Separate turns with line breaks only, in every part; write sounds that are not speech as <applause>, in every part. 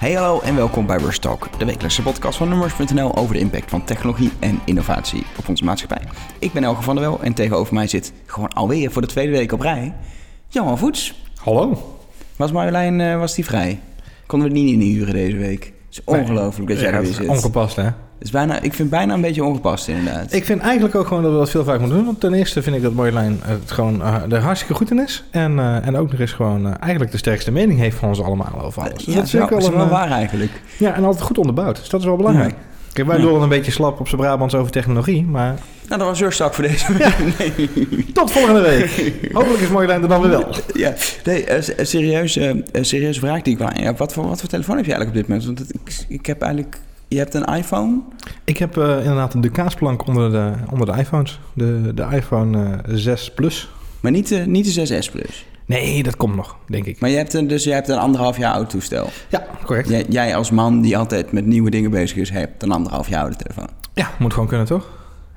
Hey hallo en welkom bij Rush Talk, de wekelijkse podcast van Numbers.nl over de impact van technologie en innovatie op onze maatschappij. Ik ben Elke van der Wel en tegenover mij zit gewoon alweer voor de tweede week op rij Johan Voets.
Hallo.
Was Marjolein, uh, was die vrij? Konden we het niet inhuren deze week? Het is ongelooflijk dat jij er weer zit.
Ongepast hè?
Is bijna, ik vind het bijna een beetje ongepast inderdaad.
Ik vind eigenlijk ook gewoon dat we dat veel vaak moeten doen. Want ten eerste vind ik dat Marjolein het gewoon uh, er hartstikke goed in is. En, uh, en ook nog eens gewoon uh, eigenlijk de sterkste mening heeft van ons allemaal over alles.
Dus ja, dat is, wel, wel, wel waar eigenlijk.
Ja, en altijd goed onderbouwd. Dus dat is wel belangrijk. Ja. Kijk, wij ja. een beetje slap op zijn Brabants over technologie, maar...
Nou, dat was your stak voor deze week. <laughs>
Nee. Tot volgende week. Hopelijk is Marjolein er dan weer wel.
Ja, nee, een serieuze, serieuze vraag die ik aan heb. Wat voor, wat voor telefoon heb je eigenlijk op dit moment? Want ik, ik heb eigenlijk je hebt een iPhone?
Ik heb uh, inderdaad de kaasplank onder de, onder de iPhones. De, de iPhone uh, 6 Plus.
Maar niet, uh, niet de 6S Plus?
Nee, dat komt nog, denk ik.
Maar je hebt een, dus je hebt een anderhalf jaar oud toestel?
Ja, correct.
Jij, jij als man die altijd met nieuwe dingen bezig is, hebt een anderhalf jaar oude telefoon?
Ja, moet gewoon kunnen, toch?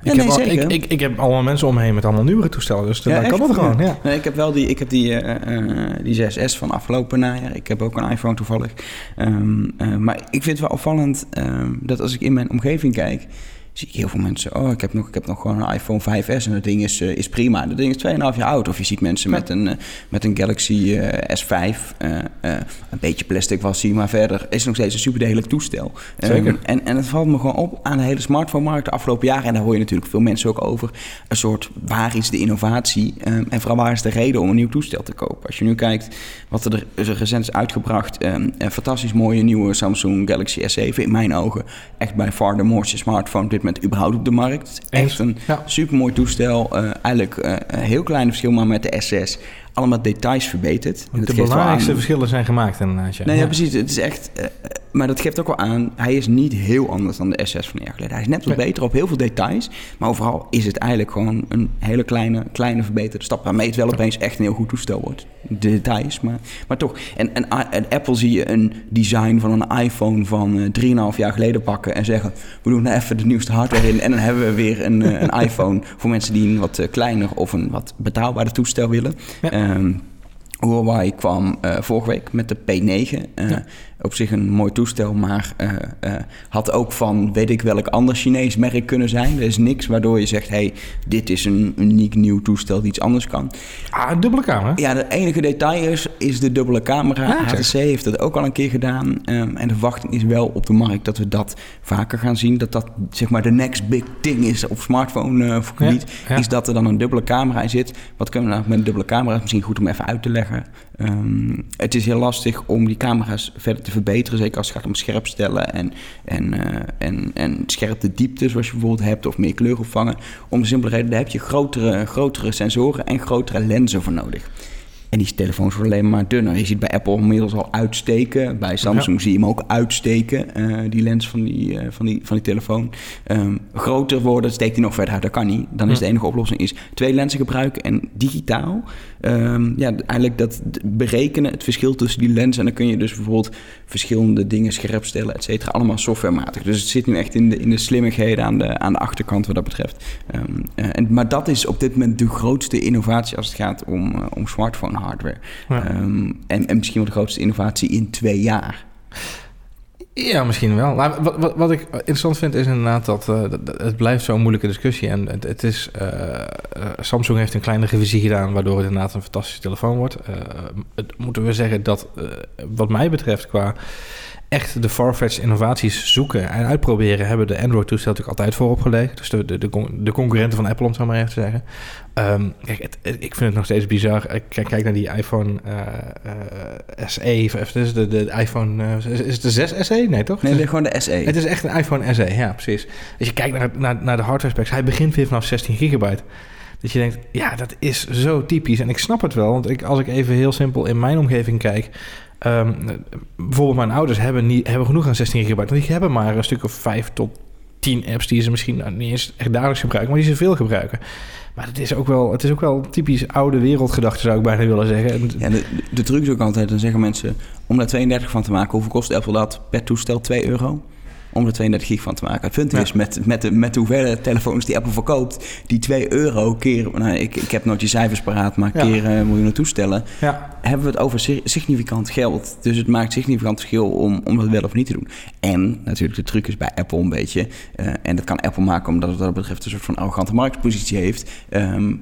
Ik, heb al, ik, ik, ik, heb allemaal mensen om me heen met allemaal nieuwere toestellen. Dus ja, dan kan dat gewoon. Ja.
Nee, ik heb wel die, ik heb die, uh, uh, die 6S van afgelopen najaar. Ik heb ook een iPhone toevallig. Um, uh, maar ik vind het wel opvallend um, dat als ik in mijn omgeving kijk zie ik heel veel mensen, oh, ik heb nog, ik heb nog gewoon een iPhone 5S en dat ding is, uh, is prima. Dat ding is 2,5 jaar oud. Of je ziet mensen met, een, uh, met een Galaxy uh, S5, een beetje plastic was hij, maar verder is het nog steeds een superdelig toestel.
Zeker. Um,
en, en het valt me gewoon op aan de hele smartphone-markt de afgelopen jaren. En daar hoor je natuurlijk veel mensen ook over. Een soort, waar is de innovatie? Um, en vooral waar is de reden om een nieuw toestel te kopen? Als je nu kijkt wat er, er recent is uitgebracht. Um, een fantastisch mooie nieuwe Samsung Galaxy S7 in mijn ogen. Echt bij far de mooiste smartphone dit moment überhaupt op de markt. Echt een ja. supermooi toestel. Uh, eigenlijk uh, een heel klein verschil, maar met de S6 allemaal details verbeterd.
En de belangrijkste verschillen zijn gemaakt inderdaad.
Ja. Nee, ja, precies. Het is echt... Maar dat geeft ook wel aan, hij is niet heel anders dan de S6 van een jaar geleden. Hij is net wat nee. beter op heel veel details. Maar overal is het eigenlijk gewoon een hele kleine, kleine verbeterde stap. Waarmee het wel opeens echt een heel goed toestel wordt. De details, maar, maar toch. En, en, en Apple zie je een design van een iPhone van uh, 3,5 jaar geleden pakken. En zeggen, we doen er even de nieuwste hardware in. En dan hebben we weer een, uh, een <laughs> iPhone voor mensen die een wat uh, kleiner of een wat betaalbaarder toestel willen. Ja. Um, Huawei kwam uh, vorige week met de P9. Uh, ja. Op zich een mooi toestel, maar uh, had ook van weet ik welk ander Chinees merk kunnen zijn. Er is niks waardoor je zegt: hey, dit is een uniek nieuw toestel die iets anders kan.
Ah, een dubbele camera?
Ja, het enige detail is, is de dubbele camera. Ja, HTC heeft dat ook al een keer gedaan. Um, en de verwachting is wel op de markt dat we dat vaker gaan zien. Dat dat zeg maar de next big thing is op smartphone gebied. Ja, is dat er dan een dubbele camera in zit. Wat kunnen we nou met een dubbele camera? Misschien goed om even uit te leggen. Um, het is heel lastig om die camera's verder te verbeteren. Zeker als het gaat om scherp stellen en, en, uh, en, en scherpte diepte, zoals je bijvoorbeeld hebt, of meer kleur opvangen. Om de simpele reden, daar heb je grotere, grotere sensoren en grotere lenzen voor nodig. En die telefoons worden alleen maar dunner. Je ziet bij Apple inmiddels al uitsteken. Bij Samsung ja. zie je hem ook uitsteken, uh, die lens van die, uh, van die, van die telefoon. Um, groter worden, steekt hij nog verder uit, dat kan niet. Dan is de enige oplossing is twee lenzen gebruiken en digitaal. Um, ja, eigenlijk dat berekenen, het verschil tussen die lenzen. En dan kun je dus bijvoorbeeld verschillende dingen scherp stellen, et cetera. Allemaal softwarematig. Dus het zit nu echt in de, in de slimmigheden aan de, aan de achterkant wat dat betreft. Um, uh, en, maar dat is op dit moment de grootste innovatie als het gaat om, uh, om smartphone hardware. Ja. Um, en, en misschien wel de grootste innovatie in twee jaar.
Ja, misschien wel. Maar wat, wat, wat ik interessant vind is inderdaad dat uh, het blijft zo'n moeilijke discussie. En het, het is, uh, uh, Samsung heeft een kleine revisie gedaan, waardoor het inderdaad een fantastische telefoon wordt. moeten we zeggen dat, wat mij betreft, qua echt de farfetched innovaties zoeken en uitproberen, hebben de Android-toestel natuurlijk altijd voorop gelegen. Dus de, de, de, de, concurrenten van Apple, om het zo maar even te zeggen. Um, kijk, het, het, ik vind het nog steeds bizar. Ik kijk, kijk naar die iPhone uh, uh, SE, of is de, de iPhone, uh, is, is het de 6 SE? Nee, toch?
Nee, gewoon de SE.
Het is echt een iPhone SE, ja, precies. Als je kijkt naar, naar, naar de hardware specs, hij begint weer vanaf 16 gigabyte. Dat je denkt, ja, dat is zo typisch. En ik snap het wel, want ik, als ik even heel simpel in mijn omgeving kijk... Um, bijvoorbeeld mijn ouders hebben, niet, hebben genoeg aan 16 gigabyte. Want die hebben maar een stuk of 5 tot 10 apps die ze misschien nou, niet eens echt dagelijks gebruiken, maar die ze veel gebruiken. Maar het is ook wel, het is ook wel typisch oude wereldgedachte, zou ik bijna willen zeggen. En,
ja, de, de truc is ook altijd, dan zeggen mensen, om daar 32 van te maken, hoeveel kost Apple dat per toestel? 2 euro? Om er 32 gig van te maken. Het punt is, met, met, de, met de hoeveelheid telefoons die Apple verkoopt, die 2 euro keer, nou, ik, ik heb nooit die cijfers paraat, maar keer uh, miljoenen toestellen, ja. hebben we het over significant geld. Dus het maakt significant verschil om, om dat wel of niet te doen. En natuurlijk, de truc is bij Apple een beetje, uh, en dat kan Apple maken omdat het wat dat betreft een soort van arrogante marktpositie heeft. Um,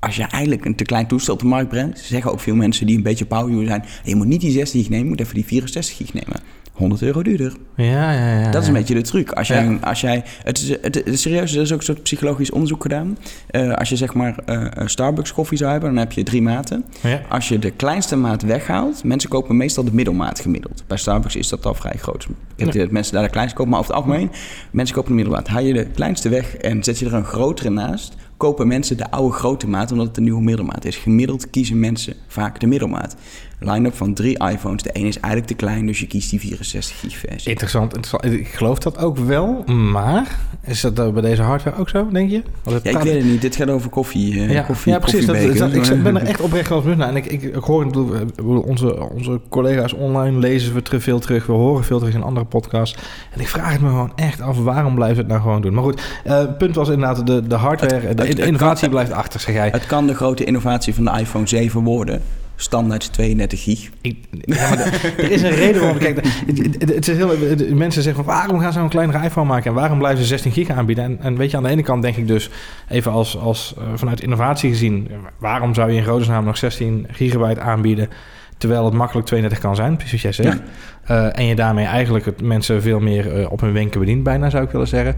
als je eigenlijk een te klein toestel op de markt brengt, zeggen ook veel mensen die een beetje power zijn, je moet niet die 16 gig nemen, je moet even die 64 gig nemen. 100 euro duurder.
Ja, ja, ja.
Dat is een beetje de truc. Als jij, als jij, het is, het, het, serieus, er is ook een soort psychologisch onderzoek gedaan. Uh, als je zeg maar uh, Starbucks koffie zou hebben, dan heb je drie maten. Ja. Als je de kleinste maat weghaalt, mensen kopen meestal de middelmaat gemiddeld. Bij Starbucks is dat al vrij groot. Ik heb ja. dat mensen daar de kleinste kopen, maar over het algemeen, mensen kopen de middelmaat. Haal je de kleinste weg en zet je er een grotere naast, kopen mensen de oude grote maat omdat het een nieuwe middelmaat is. Gemiddeld kiezen mensen vaak de middelmaat line-up van drie iPhones. De ene is eigenlijk te klein, dus je kiest die 64 gig versie.
Interessant, interessant. Ik geloof dat ook wel, maar is dat bij deze hardware ook zo, denk je?
Ja, ik weet het niet. Dit gaat over koffie. Uh,
ja.
koffie,
ja, precies. Dat, ik ben er echt oprecht eens naar. En ik, ik, ik hoor, onze, onze collega's online lezen we veel terug. We horen veel terug in andere podcasts. En ik vraag het me gewoon echt af, waarom blijven we het nou gewoon doen? Maar goed, uh, het punt was inderdaad, de, de hardware, de, innovatie blijft achter, zeg jij.
Het kan de grote innovatie van de iPhone 7 worden standaard 32 gig. Ik, <laughs>
er is een reden waarom. Het, is heel, mensen zeggen van waarom gaan ze een kleinere iPhone maken en waarom blijven ze 16 gig aanbieden? En, en weet je, aan de ene kant denk ik dus even als, als uh, vanuit innovatie gezien, waarom zou je in godesnaam nog 16 gigabyte aanbieden? Terwijl het makkelijk 32 kan zijn, precies wat jij zegt. Ja. Uh, en je daarmee eigenlijk het mensen veel meer uh, op hun wenken bedient, bijna zou ik willen zeggen.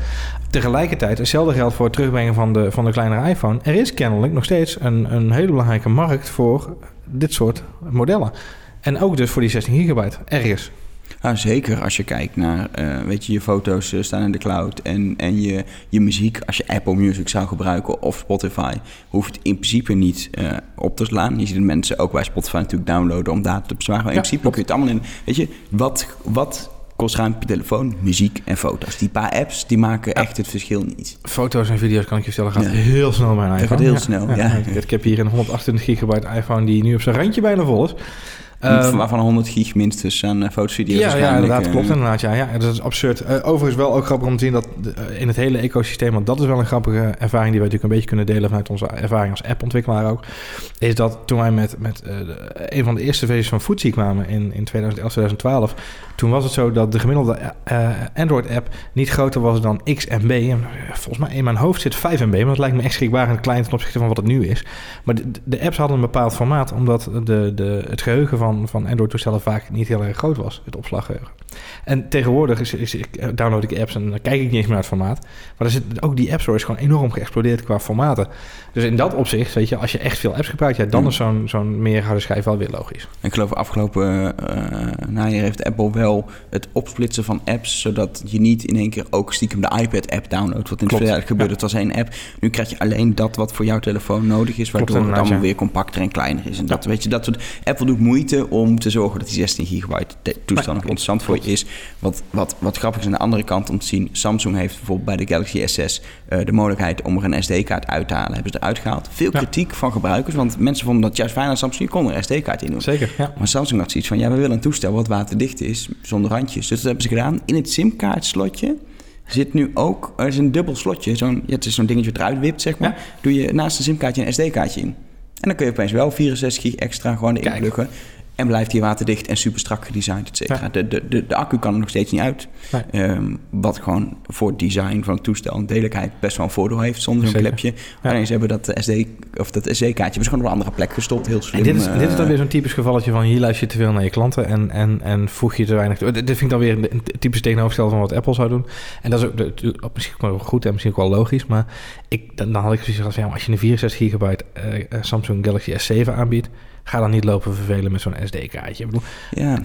Tegelijkertijd, hetzelfde geldt voor het terugbrengen van de, van de kleinere iPhone. Er is kennelijk nog steeds een, een hele belangrijke markt voor dit soort modellen. En ook dus voor die 16 gigabyte, ergens.
Nou, zeker als je kijkt naar, uh, weet je, je foto's uh, staan in de cloud en, en je, je muziek, als je Apple Music zou gebruiken of Spotify, hoeft het in principe niet uh, op te slaan. Je ziet de mensen ook bij Spotify natuurlijk downloaden om data te bezwaren. Maar in ja, principe kun je het allemaal in, weet je, wat, wat kost ruim je telefoon, muziek en foto's. Die paar apps, die maken echt het verschil niet.
Foto's en video's, kan ik je vertellen, gaat heel snel mijn iPhone.
gaat heel snel, ja.
Ik heb hier een 128 gigabyte iPhone die nu op zijn randje bijna vol is.
Um, waarvan 100 gig minstens aan uh, foto's, video's.
Ja, ja inderdaad, klopt inderdaad. Ja, ja, dat is absurd. Uh, overigens wel ook grappig om te zien dat uh, in het hele ecosysteem, want dat is wel een grappige ervaring die wij natuurlijk een beetje kunnen delen vanuit onze ervaring als appontwikkelaar ook, is dat toen wij met, met een van de eerste versies van Footsie kwamen in, in 2011, 2012, toen was het zo dat de gemiddelde Android-app niet groter was dan X MB. En volgens mij in mijn hoofd zit 5 MB, maar dat lijkt me echt schrikbarend klein ten opzichte van wat het nu is. Maar de, de apps hadden een bepaald formaat, omdat de, de, het geheugen van van, van Android-toestellen vaak niet heel erg groot was, het opslaggeheugen. En tegenwoordig is, is, download ik apps en dan kijk ik niet eens meer naar het formaat. Maar er zit, ook die App Store is gewoon enorm geëxplodeerd qua formaten. Dus in dat opzicht, weet je, als je echt veel apps gebruikt, ja, dan mm. is zo'n zo'n meer harde schijf wel weer logisch.
Ik geloof afgelopen uh, najaar heeft Apple wel het opsplitsen van apps, zodat je niet in één keer ook stiekem de iPad-app downloadt, wat in het verleden gebeurde. Het was één app. Nu krijg je alleen dat wat voor jouw telefoon nodig is, waardoor Klopt, het allemaal weer compacter en kleiner is. En dat, weet je, dat soort, Apple doet moeite om te zorgen dat die 16 gigabyte toestand nog interessant voor je is. Wat, wat, wat grappig is aan de andere kant om te zien, Samsung heeft bijvoorbeeld bij de Galaxy S6 uh, de mogelijkheid om er een SD-kaart uit te halen. Hebben ze eruit gehaald. Veel kritiek van gebruikers, want mensen vonden dat juist fijn aan Samsung. Je kon er een SD-kaart in doen.
Zeker, ja.
Maar Samsung had zoiets van, ja, we willen een toestel wat waterdicht is, zonder randjes. Dus dat hebben ze gedaan. In het SIM-kaartslotje zit nu ook, er is een dubbel slotje. Zo'n, ja, het is zo'n dingetje wat eruit wipt, zeg maar. Doe je naast een SIM-kaartje een SD-kaartje in. En dan kun je opeens wel 64 gig extra gewoon erin pluggen. En blijft hij waterdicht en super strak gedesigned, et cetera. De, de, de, de, accu kan er nog steeds niet uit. Um, wat gewoon voor het design van het toestel en delijkheid best wel een voordeel heeft zonder een klepje. Ja. Alleen ze hebben dat SD of dat SD-kaartje gewoon op een andere plek gestopt. Heel slim.
En dit, is, dit is dan weer zo'n typisch gevalletje van hier luister je te veel naar je klanten en, en, en voeg je te weinig. Dit vind ik dan weer een typisch tegenovergestelde van wat Apple zou doen. En dat is ook misschien wel goed en misschien ook wel logisch. Maar ik, dan, dan had ik zoiets van, ja, als je een 64 gigabyte uh, Samsung Galaxy S7 aanbiedt Ga dan niet lopen vervelen met zo'n SD-kaartje. Ja.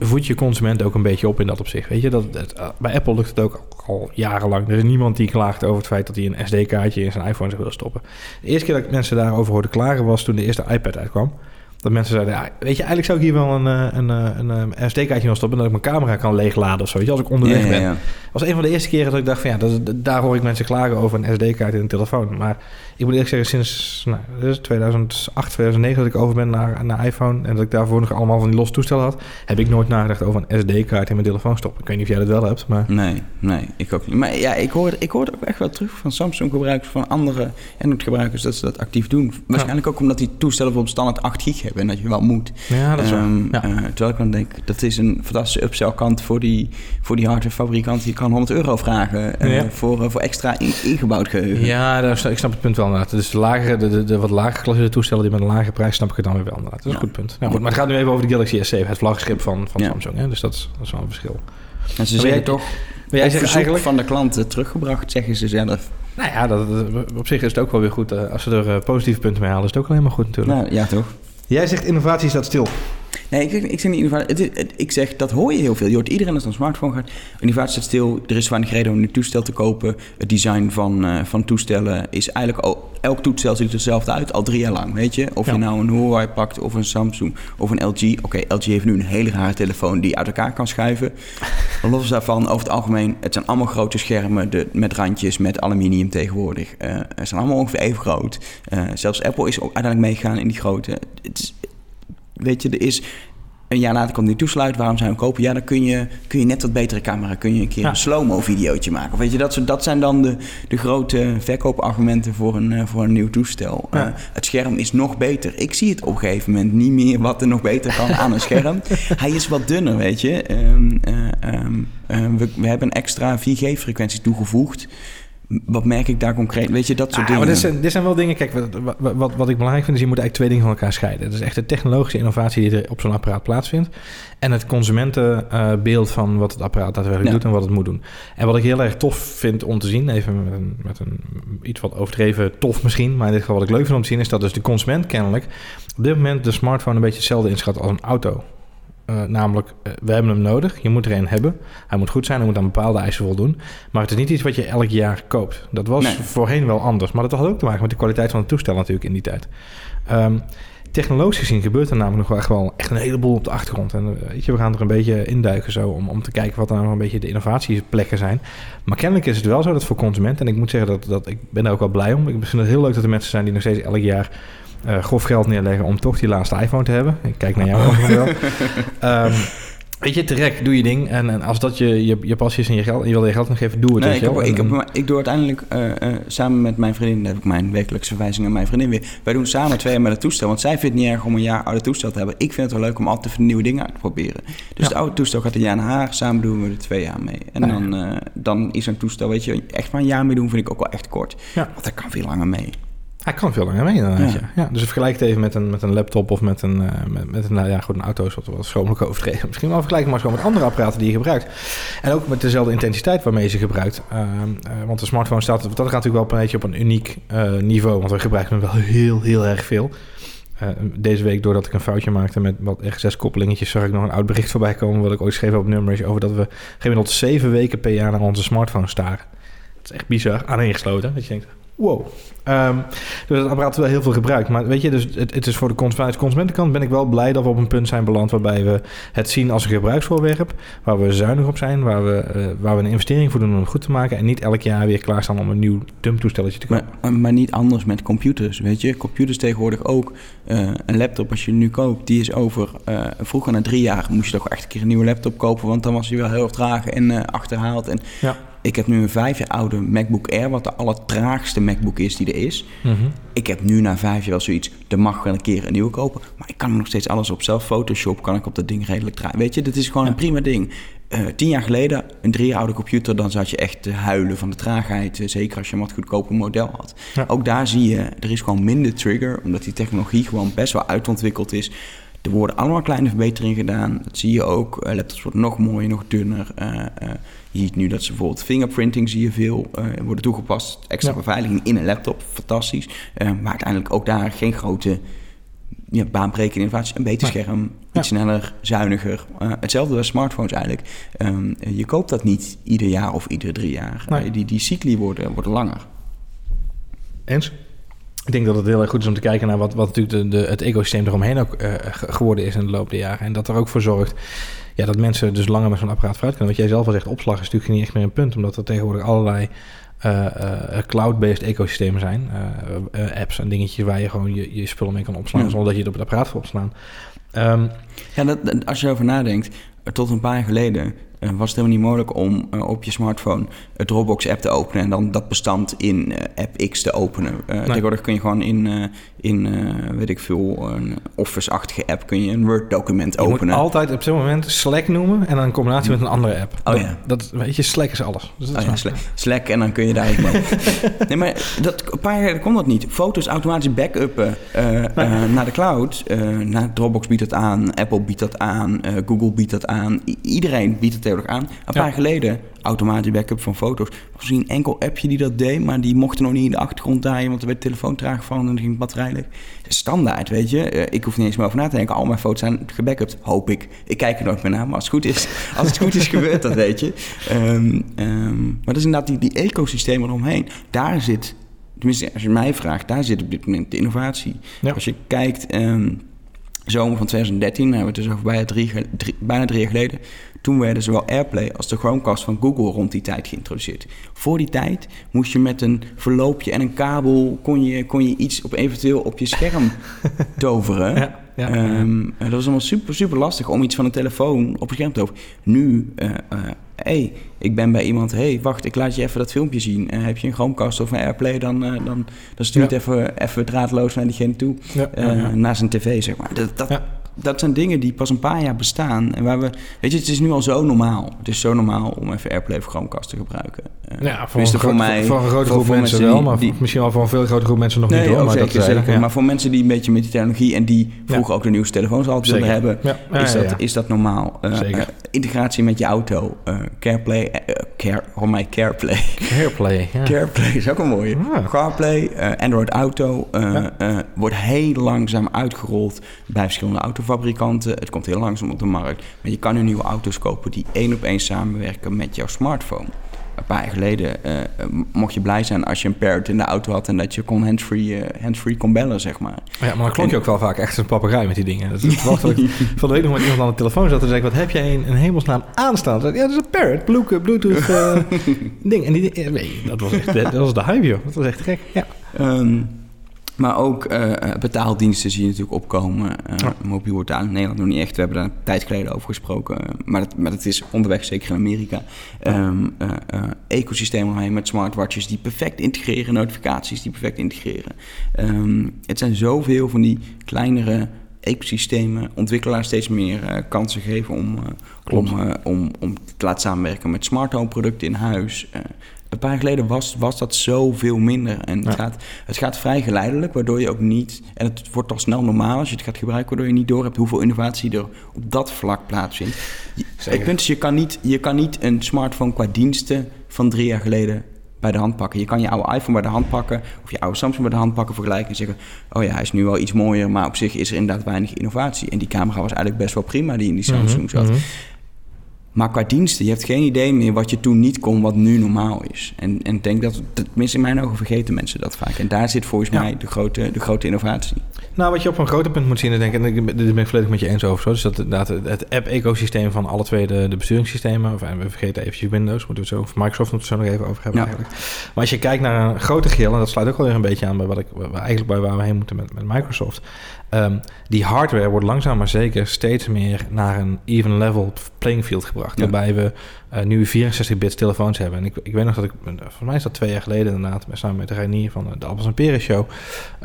Voed je consument ook een beetje op in dat opzicht. Weet je, dat, eh, bij Apple lukt het ook al jarenlang. Er is niemand die klaagt over het feit dat hij een SD-kaartje in zijn iPhone zou willen stoppen. De eerste keer dat ik mensen daarover hoorde klagen was toen de eerste iPad uitkwam. Dat mensen zeiden, ja, weet je, eigenlijk zou ik hier wel een, eh, een, eh, een, een, SD-kaartje nog stoppen... dat ik mijn camera kan leegladen of zo, weet je, als ik onderweg
Ja,
ben.
ja.
Was een van de eerste keren dat ik dacht van ja, dat, daar hoor ik mensen klagen over een SD-kaart in een telefoon. Maar ik moet eerlijk zeggen, sinds nou, dat is 2008, 2009 dat ik over ben naar, naar iPhone... en dat ik daarvoor nog allemaal van die losse toestellen had... heb ik nooit nagedacht over een SD-kaart in mijn telefoon stoppen. Ik weet niet of jij dat wel hebt, maar...
Nee, nee, ik ook niet. Maar ja, ik hoor, ik hoor ook echt wel terug van Samsung gebruikers, van andere Android-gebruikers, dat ze dat actief doen. Waarschijnlijk ook omdat die toestellen bijvoorbeeld standaard 8 gig hebben en dat je wel moet.
Ja, dat is.
Ehm,
Ja.
eh, terwijl ik dan denk, dat is een fantastische upsell kant voor die, voor die hardwarefabrikant. Die kan 100 euro vragen eh,
Ja.
voor, eh, voor extra in- ingebouwd geheugen.
Ja, daar, ik snap het punt wel inderdaad. Dus de, lagere, de, de, de wat lager geklasseerde toestellen die met een lage prijs snap ik het dan weer wel inderdaad. Dat is een goed punt. Nou, goed, maar het gaat nu even over de Galaxy S7, het vlaggenschip van, van
Ja.
Samsung. Hè? Dus dat is, dat is wel een verschil.
En ze
Maar
zeggen
jij-
toch,
Maar jij zegt eigenlijk...
van de klanten teruggebracht, zeggen ze zelf.
Nou ja, dat, op zich is het ook wel weer goed. eh, als ze er eh, positieve punten mee halen, is het ook wel helemaal goed natuurlijk.
Nou, ja toch?
Jij zegt innovatie staat stil.
Nee, ik, ik zeg niet innovatie. Ik zeg, dat hoor je heel veel. Je hoort iedereen als een smartphone gaat. Innovatie staat stil. Er is weinig reden om een toestel te kopen. Het design van, eh, van toestellen is eigenlijk... al- elk toestel ziet er hetzelfde uit, al drie jaar lang, weet je? Of
Ja.
je nou een Huawei pakt, of een Samsung, of een LG. Oké, LG heeft nu een hele rare telefoon die uit elkaar kan schuiven. <laughs> Los daarvan, over het algemeen, het zijn allemaal grote schermen... De, met randjes, met aluminium tegenwoordig. Eh ze zijn allemaal ongeveer even groot. Eh, zelfs Apple is ook uiteindelijk meegegaan in die grote. Het is, weet je, er is een jaar later komt die toesluit. Waarom zou je hem kopen? Ja, dan kun je, kun je net wat betere camera. Kun je een keer
Ja.
een slow-mo videootje maken. Of weet je, dat, dat zijn dan de, de grote verkoopargumenten voor een, eh, voor een nieuw toestel.
Ja.
Eh, het scherm is nog beter. Ik zie het op een gegeven moment niet meer wat er nog beter kan aan een scherm. <laughs> Hij is wat dunner, weet je. Ehm, eh, ehm, eh, we, we hebben een extra 4G-frequentie toegevoegd. Wat merk ik daar concreet? Weet je, dat soort
Ah,
dingen.
maar dit zijn, dit zijn wel dingen, kijk, wat, wat, wat, ik belangrijk vind, is je moet eigenlijk twee dingen van elkaar scheiden. Dat is echt de technologische innovatie die er op zo'n apparaat plaatsvindt. En het consumentenbeeld van wat het apparaat daadwerkelijk
Ja.
doet en wat het moet doen. En wat ik heel erg tof vind om te zien, even met een, met een iets wat overdreven tof misschien, maar in dit geval wat ik leuk vind om te zien, is dat dus de consument kennelijk op dit moment de smartphone een beetje hetzelfde inschat als een auto. Eh, namelijk, eh, we hebben hem nodig. Je moet er een hebben. Hij moet goed zijn. Hij moet aan bepaalde eisen voldoen. Maar het is niet iets wat je elk jaar koopt. Dat was
Nee.
voorheen wel anders. Maar dat had ook te maken met de kwaliteit van het toestel natuurlijk in die tijd. Ehm, technologisch gezien gebeurt er namelijk nog wel echt, wel echt een heleboel op de achtergrond. En eh, weet je, we gaan er een beetje induiken zo om, om te kijken wat er nou een beetje de innovatieplekken zijn. Maar kennelijk is het wel zo dat voor consumenten, en ik moet zeggen dat, dat ik ben daar ook wel blij om. Ik vind het heel leuk dat er mensen zijn die nog steeds elk jaar eh, grof geld neerleggen om toch die laatste iPhone te hebben. Ik kijk naar jou wel. <laughs> Ehm, weet je, terecht, doe je ding. En, en als dat je, je, je passie is en je geld, en je wil je geld nog geven, doe het.
Nee, ik, heb, ik, heb, ik doe uiteindelijk eh, eh, samen met mijn vriendin, dan heb ik mijn wekelijkse verwijzing aan mijn vriendin weer. Wij doen samen twee jaar met het toestel, want zij vindt het niet erg om een jaar oude toestel te hebben. Ik vind het wel leuk om altijd nieuwe dingen uit te proberen. Dus
Ja.
het oude toestel gaat een jaar naar haar, samen doen we er twee jaar mee. En
Nee.
dan, dan is een toestel, weet je, echt maar een jaar mee doen vind ik ook wel echt kort.
Ja.
Want dat kan veel langer mee.
Hij kan veel langer mee inderdaad, ja.
Ja.
dus vergelijk het even met een, met een laptop of met een, eh, met, met een, nou ja, goed, een auto is wat, wat schromelijk <laughs> overdreven. Misschien wel vergelijken maar gewoon met andere apparaten die je gebruikt. En ook met dezelfde intensiteit waarmee je ze gebruikt. Ehm, eh, want de smartphone staat, dat gaat natuurlijk wel op een beetje op een uniek eh, niveau, want we gebruiken hem wel heel, heel erg veel. Deze week, doordat ik een foutje maakte met wat echt zes koppelingetjes, zag ik nog een oud bericht voorbij komen, wat ik ooit schreef op Numbers, over dat we gemiddeld zeven weken per jaar naar onze smartphone staren. Dat is echt bizar, aaneengesloten. Dat je denkt, wow. Ehm, dus het apparaat is wel heel veel gebruikt. Maar weet je, dus het, het is voor de consumentenkant ben ik wel blij dat we op een punt zijn beland waarbij we het zien als een gebruiksvoorwerp, waar we zuinig op zijn, waar we, eh, waar we een investering voor doen om het goed te maken en niet elk jaar weer klaarstaan om een nieuw dumptoestelletje te kopen.
Maar, maar niet anders met computers, weet je. Computers tegenwoordig ook. Eh, een laptop als je nu koopt, die is over... eh, vroeger na drie jaar moest je toch echt een keer een nieuwe laptop kopen... want dan was hij wel heel erg traag en achterhaald. En
Ja.
Ik heb nu een vijf jaar oude MacBook Air... wat de allertraagste MacBook is die er is.
Mhm.
Ik heb nu na vijf jaar wel zoiets... er mag wel een keer een nieuwe kopen... maar ik kan nog steeds alles op zelf. Photoshop kan ik op dat ding redelijk draaien. Weet je, dat is gewoon
Ja.
een prima ding. Eh, tien jaar geleden, een drie jaar oude computer... dan zat je echt te huilen van de traagheid. eh, zeker als je een wat goedkoper model had.
Ja.
Ook daar zie je, er is gewoon minder trigger... omdat die technologie gewoon best wel uitontwikkeld is... Er worden allemaal kleine verbeteringen gedaan. Dat zie je ook. Eh, laptops worden nog mooier, nog dunner. Je ziet nu dat ze bijvoorbeeld fingerprinting zie je veel eh, worden toegepast. Extra
Ja.
beveiliging in een laptop, fantastisch. Eh, maar uiteindelijk ook daar geen grote ja, baanbrekende innovaties. Een beter scherm,
Ja.
iets sneller, zuiniger. Eh, hetzelfde als smartphones eigenlijk. Ehm, je koopt dat niet ieder jaar of iedere drie jaar.
Nee.
Die, die cycli worden, worden langer.
Eens? ik denk dat het heel erg goed is om te kijken naar wat, wat natuurlijk de, de, het ecosysteem eromheen ook uh, geworden is in de loop der jaren. En dat er ook voor zorgt ja, dat mensen dus langer met zo'n apparaat vooruit kunnen. Wat jij zelf al zegt, opslag is natuurlijk niet echt meer een punt, omdat er tegenwoordig allerlei uh, cloud-based ecosystemen zijn. apps en dingetjes waar je gewoon je, je spullen mee kan opslaan, ja. zonder dat je het op het apparaat wil opslaan.
Um, ja, dat, als je erover nadenkt, tot een paar jaar geleden was het helemaal niet mogelijk om op je smartphone het Dropbox-app te openen en dan dat bestand in app X te openen. Nee. Tegenwoordig kun je gewoon in, in weet ik veel, een Office-achtige app kun je een Word-document openen.
Je moet altijd op dit moment Slack noemen en dan in combinatie met een andere app.
Oh ja.
Dat, weet je, Slack is alles.
Dus dat oh, is ja, Slack. Slack. en dan kun je daar mee. <laughs> nee, maar dat, een paar jaar geleden kon dat niet. Foto's automatisch backuppen nee. naar de cloud. naar Dropbox biedt dat aan, Apple biedt dat aan, Google biedt dat aan. I iedereen biedt het aan. Een ja. paar geleden, automatisch backup van foto's. Er was een enkel appje die dat deed, maar die mocht er nog niet in de achtergrond draaien, want er werd de telefoon traag van en dan ging het batterij leeg. Standaard, weet je. Uh, ik hoef niet eens meer over na te denken. Al mijn foto's zijn gebackupt, hoop ik. Ik kijk er nooit meer naar, maar als het goed is, <laughs> als het goed is gebeurt dat, weet je. Um, um, maar dat is inderdaad die, die ecosystemen eromheen. Daar zit, tenminste als je mij vraagt, daar zit op dit moment de innovatie. Ja. Als je kijkt... Um, zomer van 2013, hebben we het dus over bijna drie, drie, bijna drie jaar geleden. Toen werden zowel AirPlay als de Chromecast van Google rond die tijd geïntroduceerd. Voor die tijd moest je met een verloopje en een kabel... kon je, kon je iets op eventueel op je scherm <laughs> toveren. Ja, ja, um, dat was allemaal super, super lastig om iets van een telefoon op je scherm te toveren. Nu... Uh, uh, hey, ik ben bij iemand, hey, wacht, ik laat je even dat filmpje zien. Uh, heb je een Chromecast of een AirPlay, dan, dan, dan stuur het ja. even, even draadloos naar diegene toe. Ja, naar zijn tv, zeg maar. Dat, dat, dat zijn dingen die pas een paar jaar bestaan. En waar we, weet je, het is nu al zo normaal. Het is zo normaal om even AirPlay of Chromecast te gebruiken.
ja, voor, een, voor, mij, voor een grote groep mensen, mensen wel, maar die, misschien wel voor een veel grotere groep mensen nog
nee,
niet. Hoor,
maar, zeker, dat, zeker. Ja. maar voor mensen die een beetje met die technologie en die vroeger ook de nieuwste telefoons altijd wilden hebben, is, dat, is dat normaal. zeker. integratie met je auto, CarPlay, Care, voor mij CarPlay.
CarPlay, ja.
CarPlay is ook een mooie. CarPlay, uh, Android Auto uh, uh, wordt heel langzaam uitgerold bij verschillende autofabrikanten. Het komt heel langzaam op de markt. Maar je kan nu nieuwe auto's kopen die één op één samenwerken met jouw smartphone. Een paar jaar geleden mocht je blij zijn als je een parrot in de auto had en dat je kon handsfree, handsfree kon bellen, zeg maar.
Ja, maar dan klonk je ook wel vaak echt als een papegaai met die dingen. Dat is dat ik <laughs> van de week nog met iemand aan de telefoon zat en zei: Wat heb jij een, een hemelsnaam aanstaan? Ja, dat is een parrot, Bluetooth uh, <laughs> ding. En die, nee, dat was echt dat was de hype, joh. Dat was echt gek. Ja.
Um, maar ook uh, betaaldiensten zie je natuurlijk opkomen. Uh, ja. Mobiel wordt daar in Nederland nog niet echt. We hebben daar een tijd geleden over gesproken. Maar dat, maar dat is onderweg, zeker in Amerika. Um, ecosysteem omheen met smartwatches die perfect integreren. Notificaties die perfect integreren. Um, het zijn zoveel van die kleinere ecosystemen. Ontwikkelaars steeds meer kansen geven om, om, om, om te laten samenwerken met smart home producten in huis een paar jaar geleden was, was dat zoveel minder. En ja. het, gaat, het gaat vrij geleidelijk, waardoor je ook niet... En het wordt al snel normaal als je het gaat gebruiken... waardoor je niet door hebt hoeveel innovatie er op dat vlak plaatsvindt. Het punt is, je kan, niet, je kan niet een smartphone qua diensten van drie jaar geleden bij de hand pakken. Je kan je oude iPhone bij de hand pakken... of je oude Samsung bij de hand pakken, vergelijken en zeggen... oh ja, hij is nu wel iets mooier, maar op zich is er inderdaad weinig innovatie. En die camera was eigenlijk best wel prima die in die Samsung mm -hmm, zat. Mm -hmm. Maar qua diensten, je hebt geen idee meer wat je toen niet kon, wat nu normaal is. En, en ik denk dat, tenminste in mijn ogen, vergeten mensen dat vaak. En daar zit volgens ja. mij de grote, de grote innovatie.
Nou, wat je op een groter punt moet zien, denk ik, en daar ben ik volledig met je eens over. Zo, dus dat inderdaad het app-ecosysteem van alle twee de, de besturingssystemen, of we vergeten eventjes Windows, moeten we het zo, of Microsoft moeten we zo nog even over hebben ja. eigenlijk. Maar als je kijkt naar een grote geheel, en dat sluit ook wel weer een beetje aan bij wat ik eigenlijk bij waar we heen moeten met, met Microsoft. Um, die hardware wordt langzaam maar zeker steeds meer naar een even level playing field gebracht. Ja. Waarbij we uh, nu 64-bits telefoons hebben. En ik, ik weet nog dat ik, volgens mij is dat twee jaar geleden inderdaad, samen met Reinier van de Appels en Peren Show,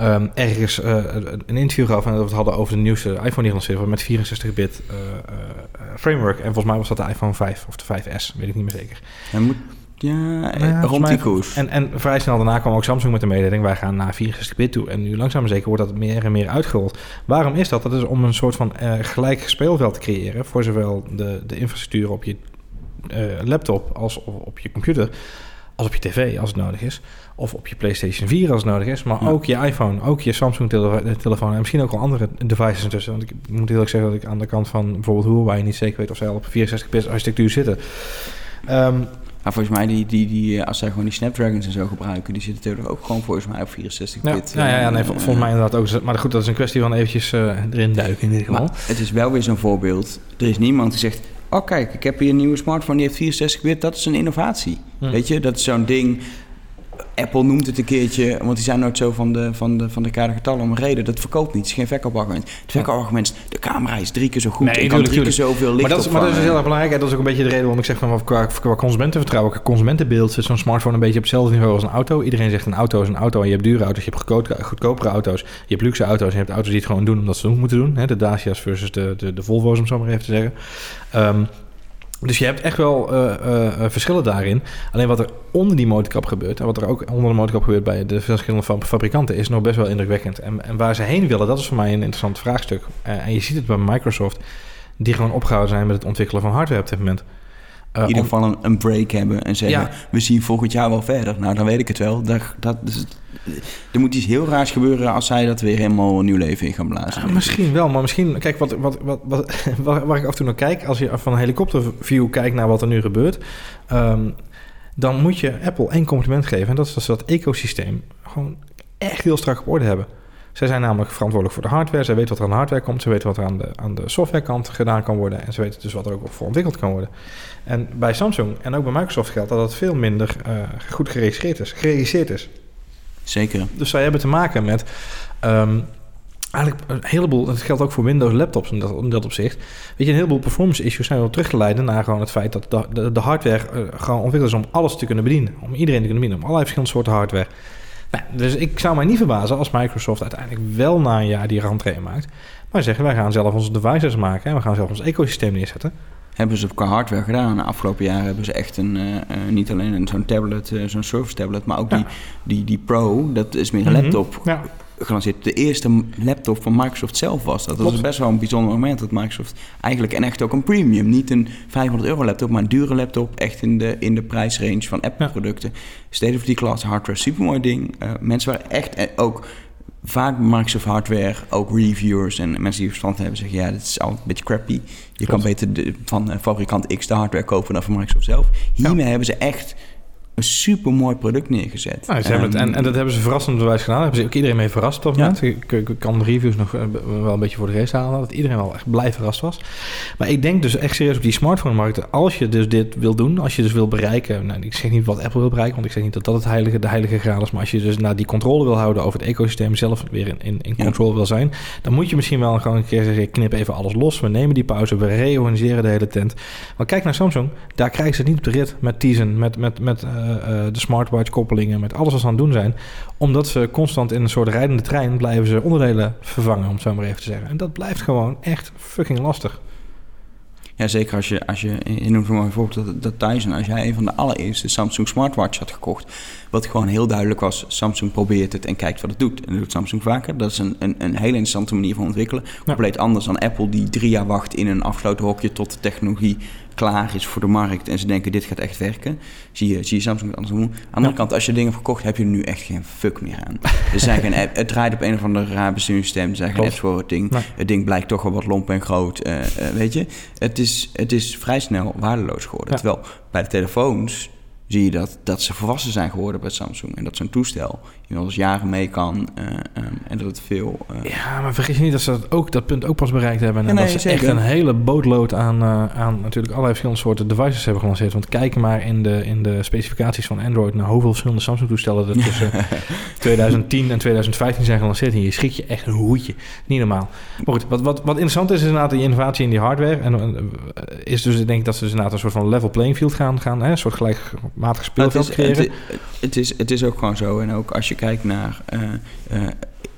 um, ergens uh, een interview gaf en dat we het hadden over de nieuwste iPhone die gelanceerd wordt met 64-bit uh, framework. En volgens mij was dat de iPhone 5 of de 5S, weet ik niet meer zeker.
En moet ja, ja rond die koers.
En, en vrij snel daarna kwam ook Samsung met de mededeling... wij gaan naar 64-bit toe. En nu langzaam maar zeker wordt dat meer en meer uitgerold. Waarom is dat? Dat is om een soort van uh, gelijk speelveld te creëren... voor zowel de, de infrastructuur op je uh, laptop als op, op, je computer... als op je tv als het nodig is. Of op je PlayStation 4 als het nodig is. Maar ja. ook je iPhone, ook je Samsung-telefoon... en misschien ook al andere devices intussen. Want ik moet eerlijk zeggen dat ik aan de kant van bijvoorbeeld Huawei... niet zeker weet of zij al op 64-bit architectuur zitten... Um,
Maar volgens mij, die, die, die, als zij gewoon die Snapdragons en zo gebruiken, die zitten natuurlijk ook gewoon volgens mij op 64 bit.
Ja, ja, ja, nee, volgens mij inderdaad ook. Maar goed, dat is een kwestie van eventjes erin duiken in ieder geval. Maar
het is wel weer zo'n voorbeeld. Er is niemand die zegt, oh kijk, ik heb hier een nieuwe smartphone, die heeft 64 bit, dat is een innovatie. Hm. Weet je, dat is zo'n ding Apple noemt het een keertje, want die zijn nooit zo van de, van de, van de kadergetallen om een reden. Dat verkoopt niet, het is geen verkoopargument. Het verkoopargument is, de camera is drie keer zo goed nee, kan drie keer zoveel licht
maar dat, is, maar dat is heel erg belangrijk. Dat is ook een beetje de reden waarom ik zeg van qua, qua consumentenvertrouwen, qua consumentenbeeld zit zo'n smartphone een beetje op hetzelfde niveau als een auto. Iedereen zegt een auto is een auto en je hebt dure auto's, je hebt goedkopere auto's, je hebt luxe auto's en je hebt auto's die het gewoon doen omdat ze het moeten doen. Hè? De Dacia's versus de, de, de Volvo's om zo maar even te zeggen. Um, dus je hebt echt wel uh, uh, verschillen daarin. Alleen wat er onder die motorkap gebeurt... en wat er ook onder de motorkap gebeurt bij de verschillende fabrikanten... is nog best wel indrukwekkend. En, en waar ze heen willen, dat is voor mij een interessant vraagstuk. En je ziet het bij Microsoft... die gewoon opgehouden zijn met het ontwikkelen van hardware op dit moment.
Uh, in ieder geval een, een, break hebben en zeggen... we zien volgend jaar wel verder. Nou, dan weet ik het wel. Dat, dat, dus, er moet iets heel raars gebeuren als zij dat weer helemaal een nieuw leven in gaan blazen.
misschien wel, maar misschien... Kijk, wat, wat, wat, wat, <laughs> waar, ik af en toe naar kijk... als je van een helikopterview kijkt naar wat er nu gebeurt... Um, dan moet je Apple één compliment geven. En dat is dat ze dat ecosysteem gewoon echt heel strak op orde hebben. Zij zijn namelijk verantwoordelijk voor de hardware. Zij weten wat er aan de hardware komt. Ze weten wat er aan de, aan de softwarekant gedaan kan worden. En ze weten dus wat er ook voor ontwikkeld kan worden. En bij Samsung en ook bij Microsoft geldt dat het veel minder uh, goed geregistreerd is. Geregisseerd is.
Zeker.
Dus zij hebben te maken met... Um, eigenlijk een heleboel, dat geldt ook voor Windows laptops in dat, in dat opzicht. Weet je, een heleboel performance issues zijn wel terug te leiden naar gewoon het feit dat de, de, hardware uh, gewoon ontwikkeld is om alles te kunnen bedienen. Om iedereen te kunnen bedienen, om allerlei verschillende soorten hardware. Nou, dus ik zou mij niet verbazen als Microsoft uiteindelijk wel na een jaar die rentree maakt. Maar zeggen, wij gaan zelf onze devices maken en we gaan zelf ons ecosysteem neerzetten.
Hebben ze qua hardware gedaan. De afgelopen jaren hebben ze echt een, uh, niet alleen zo'n tablet, uh, zo'n Surface tablet, maar ook die, die, die Pro, dat is meer een mhm. laptop. Ja gelanceerd. De eerste laptop van Microsoft zelf was dat. Dat was best wel een bijzonder moment dat Microsoft eigenlijk en echt ook een premium, niet een 500 euro laptop, maar een dure laptop, echt in de, in de prijsrange van Apple-producten. State of the class hardware, supermooi ding. Uh, mensen waren echt eh, ook vaak Microsoft hardware, ook reviewers en mensen die verstand hebben zeggen, ja, dit is altijd een beetje crappy. Je kan beter de, van fabrikant X de hardware kopen dan van Microsoft zelf. Hiermee hebben ze echt een super mooi product neergezet.
Nou, ze het, en, en dat hebben ze verrassend bewijs gedaan. Daar hebben ze ook iedereen mee verrast op dat Ik, ik, kan de reviews nog eh, wel een beetje voor de geest halen. Dat iedereen wel echt blij verrast was. Maar ik denk dus echt serieus op die smartphone-markt. Als je dus dit wil doen, als je dus wil bereiken. Nou, ik zeg niet wat Apple wil bereiken, want ik zeg niet dat dat het heilige, de heilige graad is. Maar als je dus naar die controle wil houden over het ecosysteem zelf weer in, in, in controle wil zijn. Dan moet je misschien wel gewoon een keer zeggen: knip even alles los. We nemen die pauze, we reorganiseren de hele tent. Maar kijk naar Samsung. Daar krijgen ze het niet op de rit met Tizen, met, met, met uh, de smartwatch koppelingen, met alles wat ze aan het doen zijn. Omdat ze constant in een soort rijdende trein blijven ze onderdelen vervangen, om het zo maar even te zeggen. En dat blijft gewoon echt fucking lastig.
Ja, zeker als je, als je in een bijvoorbeeld dat, dat Tyson, als jij een van de allereerste Samsung smartwatch had gekocht, wat gewoon heel duidelijk was, Samsung probeert het en kijkt wat het doet. En dat doet Samsung vaker. Dat is een, een, een hele interessante manier van ontwikkelen. Compleet anders dan Apple, die drie jaar wacht in een afgesloten hokje tot de technologie klaar is voor de markt en ze denken dit gaat echt werken, zie je, zie je Samsung het andersom doen. Aan de andere kant, als je dingen verkocht, heb je er nu echt geen fuck meer aan. <laughs> Er zijn geen het draait op een of andere raar besturingssysteem, er zijn geen apps voor het ding. Het ding blijkt toch wel wat lomp en groot, uh, uh, weet je. Het is, het is vrij snel waardeloos geworden. Terwijl bij de telefoons zie je dat, dat ze volwassen zijn geworden bij Samsung. En dat zo'n toestel inmiddels jaren mee kan. Uh, en dat het veel...
Uh... Ja, maar vergis je niet dat ze dat, ook, dat punt ook pas bereikt hebben. En dat ze echt een hele bootload aan, uh, aan natuurlijk allerlei verschillende soorten devices hebben gelanceerd. Want kijk maar in de, in de specificaties van Android naar hoeveel verschillende Samsung-toestellen er tussen <laughs> 2010 en 2015 zijn gelanceerd. En je schrik je echt een hoedje. Niet normaal. Maar goed, wat, wat, wat interessant is, is inderdaad die innovatie in die hardware. En is dus, ik denk dat ze dus inderdaad een soort van level playing field gaan, gaan hè, een soort gelijk matig speelveld
het is, Het, het, is, het is ook gewoon zo. En ook als je kijkt naar uh, uh,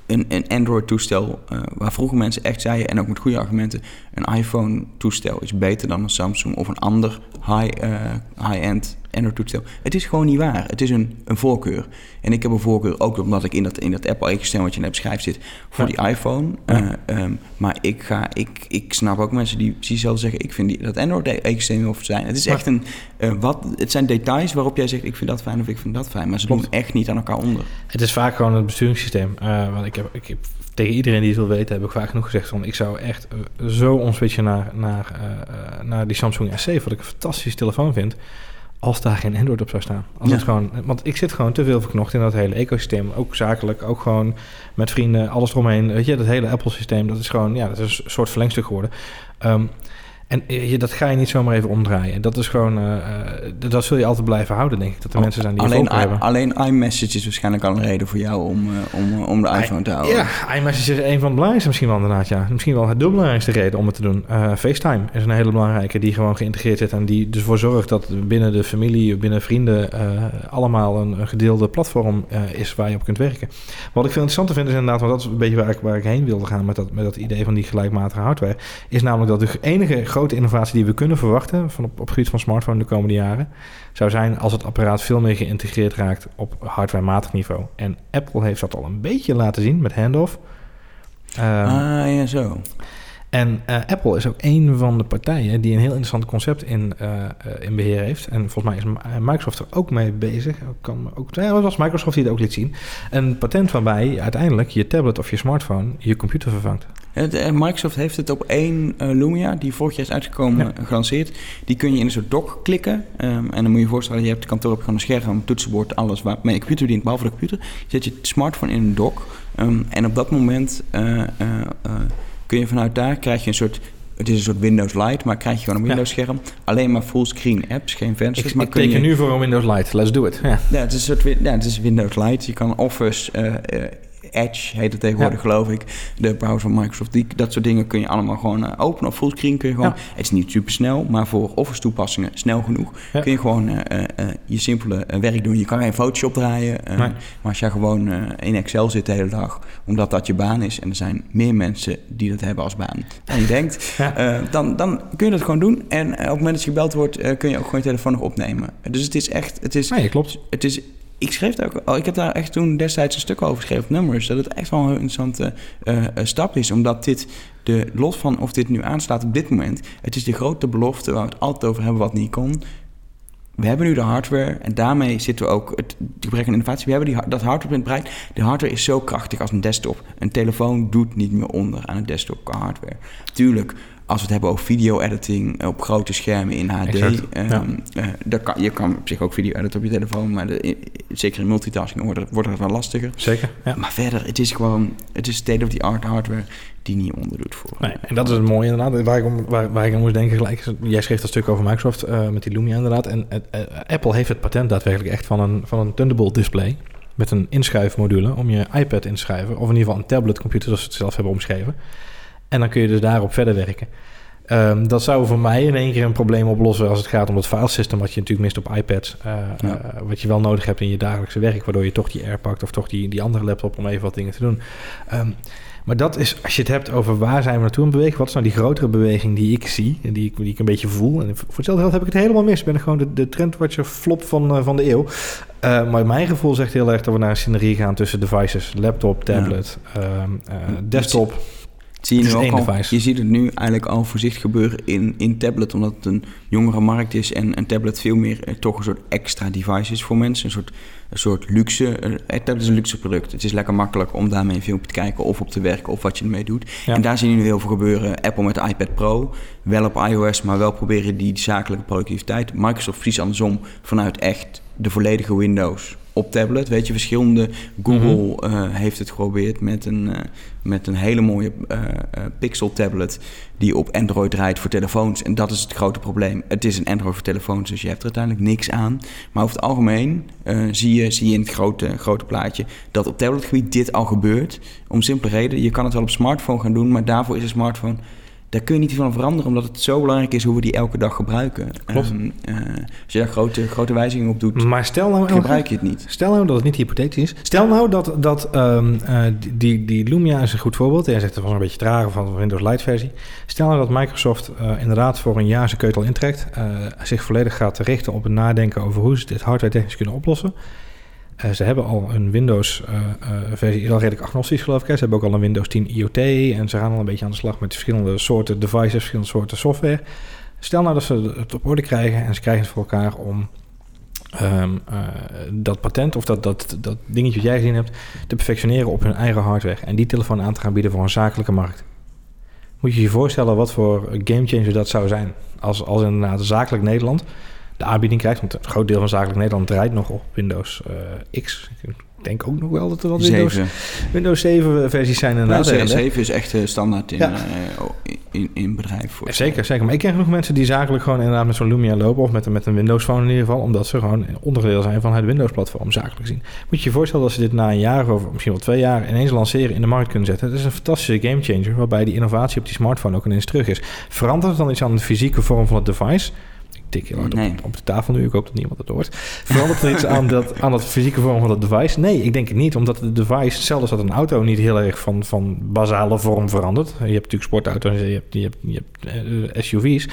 een, een Android-toestel, uh, waar vroeger mensen echt zeiden, en ook met goede argumenten, een iPhone-toestel is beter dan een Samsung of een ander high-end high Android-toestel. Het is gewoon niet waar. Het is een, een voorkeur. En ik heb een voorkeur ook omdat ik in dat, in dat Apple-ecosysteem wat je net beschrijft zit, voor die iPhone. Ja. Um, maar ik, ga, ik, ik snap ook mensen die precies zelf zeggen, ik vind die, dat Android-ecosysteem of zijn. Het is echt een, uh, wat, het zijn details waarop jij zegt, ik vind dat fijn of ik vind dat fijn. Maar ze doen echt niet aan elkaar onder.
Het is vaak gewoon het besturingssysteem. Uh, want ik heb, ik heb tegen iedereen die het wil weten, heb ik vaak genoeg gezegd van ik zou echt zo omswitchen naar, naar, uh, naar die Samsung S7, wat ik een fantastische telefoon vind. Als daar geen Android op zou staan. Als
Ja.
het gewoon, want ik zit gewoon te veel verknocht in dat hele ecosysteem. Ook zakelijk, ook gewoon met vrienden, alles eromheen. Weet je, dat hele Apple-systeem, dat is gewoon, ja, dat is een soort verlengstuk geworden. Ehm, en je, dat ga je niet zomaar even omdraaien. Dat is gewoon, eh, eh, dat zul je altijd blijven houden, denk ik. Dat er mensen zijn die
alleen,
hebben.
alleen iMessage is waarschijnlijk al een reden voor jou om, eh, om, om de iPhone te houden.
Ja, iMessage is een van de belangrijkste misschien wel inderdaad, ja. Misschien wel het de belangrijkste reden om het te doen. Eh, FaceTime is een hele belangrijke die gewoon geïntegreerd zit... en die ervoor zorgt dat binnen de familie, binnen vrienden... eh, allemaal een, een gedeelde platform eh, is waar je op kunt werken. Wat ik veel interessanter vind is inderdaad... want dat is een beetje waar ik, waar ik heen wilde gaan met dat, met dat idee van die gelijkmatige hardware... is namelijk dat de enige grote innovatie die we kunnen verwachten... Van op, gebied van smartphone de komende jaren... zou zijn als het apparaat veel meer geïntegreerd raakt op hardwarematig niveau. En Apple heeft dat al een beetje laten zien met handoff. Ehm,
ah, ja, zo.
En eh, Apple is ook een van de partijen die een heel interessant concept in, eh, eh, in beheer heeft. En volgens mij is Microsoft er ook mee bezig. Kan ook, ja, het was Microsoft die het ook liet zien. Een patent waarbij uiteindelijk je tablet of je smartphone je computer vervangt.
Het, Microsoft heeft het op één Lumia, die vorig jaar is uitgekomen, eh, gelanceerd. Die kun je in een soort dock klikken. ehm, en dan moet je je voorstellen, je hebt kantoor heb je gewoon een scherm, toetsenbord, alles waar je computer dient, behalve de computer. Je zet je smartphone in een dock. ehm, en op dat moment kun je vanuit daar, krijg je een soort... Het is een soort Windows Lite, maar krijg je gewoon een. Windows scherm. Alleen maar fullscreen apps, geen vensters.
Ik,
maar
ik teken
je,
nu voor een Windows Lite. Let's do it. Ja.
Ja, het is een soort ja, het is Windows Lite. Je kan Office, eh, eh, Edge heet het tegenwoordig,
Ja.
geloof ik. De browser van Microsoft. Die, dat soort dingen kun je allemaal gewoon eh, openen. Op fullscreen kun je gewoon...
Ja.
Het is niet super snel, maar voor Office toepassingen snel genoeg.
Ja.
Kun je gewoon eh, eh, je simpele werk doen. Je kan geen Photoshop draaien. eh,
Nee.
Maar als je gewoon in Excel zit de hele dag, omdat dat je baan is... en er zijn meer mensen die dat hebben als baan dan je denkt... <laughs> Dan, dan kun je dat gewoon doen. En op het moment dat je gebeld wordt, kun je ook gewoon je telefoon nog opnemen. Dus het is echt... Het is,
Nee, klopt.
het is, ik schreef daar ook, oh, ik heb daar echt toen destijds een stuk over geschreven op nummers, dat het echt wel een heel interessante eh, eh, stap is, omdat dit, de los van of dit nu aanslaat op dit moment, het is de grote belofte waar we het altijd over hebben wat niet kon. We hebben nu de hardware en daarmee zitten we ook het gebrek aan innovatie. We hebben die, dat hardware bereikt. De hardware is zo krachtig als een desktop. Een telefoon doet niet meer onder aan een desktop hardware. Tuurlijk, als we het hebben over video-editing op grote schermen in HD.
Exact,
ehm,
ja.
eh, dat kan, je kan op zich ook video editen op je telefoon, maar de, zeker in multitasking wordt het, wordt het wel lastiger.
Zeker. Ja.
Maar verder, het is gewoon, het is state-of-the-art hardware die niet onderdoet voor.
Nee, en dat is het mooie inderdaad. Waar ik, om, waar, waar ik aan moest denken gelijk. Jij schreef dat stuk over Microsoft eh, met die Lumia inderdaad. En eh, Apple heeft het patent daadwerkelijk echt van een, van een Thunderbolt display. Met een inschuifmodule om je iPad in te schrijven. Of in ieder geval een tabletcomputer zoals ze het zelf hebben omschreven. En dan kun je dus daarop verder werken. Ehm, dat zou voor mij in één keer een probleem oplossen als het gaat om het filesystem wat je natuurlijk mist op iPads. eh,
Ja.
eh, wat je wel nodig hebt in je dagelijkse werk, waardoor je toch die Air pakt of toch die, die andere laptop om even wat dingen te doen. Ehm, maar dat is, als je het hebt over waar zijn we naartoe aan het bewegen, wat is nou die grotere beweging die ik zie en die ik, die ik een beetje voel. En voor hetzelfde geld heb ik het helemaal mis. Ik ben gewoon de, de trendwatcher flop van, eh, van de eeuw. Maar mijn gevoel zegt heel erg dat we naar een synergie gaan tussen devices, laptop, tablet, ehm, eh, desktop.
Zie je nu ook
één
al,
device.
je ziet het nu eigenlijk al voorzichtig gebeuren in, in tablet, omdat het een jongere markt is en een tablet veel meer eh, toch een soort extra device is voor mensen. Een soort, een soort luxe, eh, een tablet is een luxe product. Het is lekker makkelijk om daarmee een filmpje te kijken of op te werken of wat je ermee doet.
Ja.
En daar zie je nu heel veel gebeuren. Apple met de iPad Pro, wel op iOS, maar wel proberen die zakelijke productiviteit. Microsoft precies andersom, vanuit echt de volledige Windows op tablet. Weet je, verschillende. Google eh, heeft het geprobeerd met een, eh, met een hele mooie eh, Pixel tablet die op Android rijdt voor telefoons. En dat is het grote probleem. Het is een Android voor telefoons, dus je hebt er uiteindelijk niks aan. Maar over het algemeen zie, je, zie je in het grote, grote plaatje dat op tabletgebied dit al gebeurt. Om simpele reden, je kan het wel op smartphone gaan doen, maar daarvoor is een smartphone daar kun je niet aan veranderen, omdat het zo belangrijk is hoe we die elke dag gebruiken.
Klopt.
Ehm, eh, als je daar grote, grote wijzigingen op doet,
Maar stel nou,
gebruik je het niet.
Stel nou dat het niet hypothetisch is. Stel nou dat, dat ehm, eh, die, die Lumia is een goed voorbeeld. Jij zegt het was een beetje trager van de Windows Lite versie. Stel nou dat Microsoft eh, inderdaad voor een jaar zijn keutel intrekt. zich volledig gaat richten op het nadenken over hoe ze dit hardware technisch kunnen oplossen. Eh, ze hebben al een Windows eh, eh, al redelijk agnostisch geloof ik. Hè. Ze hebben ook al een Windows 10 IoT en ze gaan al een beetje aan de slag met verschillende soorten devices, verschillende soorten software. Stel nou dat ze het op orde krijgen en ze krijgen het voor elkaar om ehm, eh, dat patent of dat, dat, dat dingetje wat jij gezien hebt te perfectioneren op hun eigen hardware en die telefoon aan te gaan bieden voor een zakelijke markt. Moet je je voorstellen wat voor gamechanger dat zou zijn als, als inderdaad zakelijk Nederland de aanbieding krijgt. Want een groot deel van zakelijk Nederland draait nog op Windows X denk ook nog wel dat er wel Windows 7, Windows 7 versies zijn.
Inderdaad, nou, 7 is echt uh, standaard in, ja. uh, in, in bedrijf. Voor
zeker, zeker. Maar ik ken genoeg mensen die zakelijk gewoon inderdaad met zo'n Lumia lopen... of met, met een Windows Phone in ieder geval... omdat ze gewoon onderdeel zijn van het Windows-platform, zakelijk zien. Moet je je voorstellen dat ze dit na een jaar of misschien wel twee jaar... ineens lanceren in de markt kunnen zetten. Het is een fantastische gamechanger... waarbij die innovatie op die smartphone ook ineens terug is. Verandert het dan iets aan de fysieke vorm van het device tik heel hard op, op, de tafel nu. Ik hoop dat niemand het hoort. Verandert er iets aan dat, aan dat fysieke vorm van het device? Nee, ik denk het niet. Omdat het device, als dat een auto niet heel erg van, van basale vorm verandert. Je hebt natuurlijk sportauto's, je hebt, je hebt, je hebt uh, SUV's.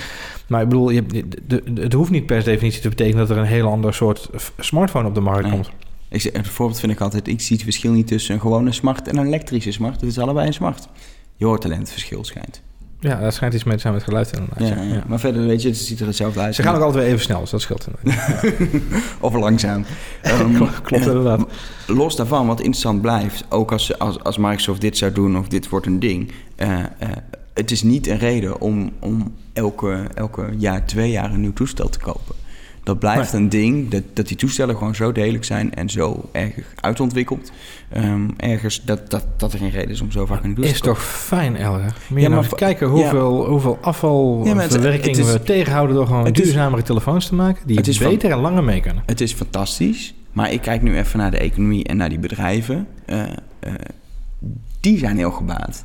Maar ik bedoel, je hebt, het hoeft niet per definitie te betekenen... dat er een heel ander soort smartphone op de markt komt.
Ik vind ik altijd, ik zie het verschil niet tussen een gewone smart en een elektrische smart. Het is allebei een smart. Je hoort alleen het verschil schijnt.
Ja, dat schijnt iets mee te zijn met geluid inderdaad.
Ja, ja. Maar verder, weet je, het ziet er hetzelfde uit.
Ze gaan ook altijd weer even snel, dus dat scheelt <laughs>
of langzaam. <laughs>
Um, Klopt inderdaad.
Los daarvan, wat interessant blijft, ook als, als, als Microsoft dit zou doen of dit wordt een ding... Uh, uh, het is niet een reden om, om elke, elke jaar, twee jaar een nieuw toestel te kopen. Dat blijft een ding, dat, dat die toestellen gewoon zo degelijk zijn en zo erg uitontwikkeld. Um, ergens dat, dat, dat er geen reden is om zo vaak een toestel
Is toch fijn, Elger? Moet ja, maar even kijken hoeveel, ja. hoeveel afvalverwerking ja, we tegenhouden door gewoon duurzamere telefoons te maken, die het beter en langer mee kunnen.
Het is fantastisch, maar ik kijk nu even naar de economie en naar die bedrijven. Uh, uh, die zijn heel gebaat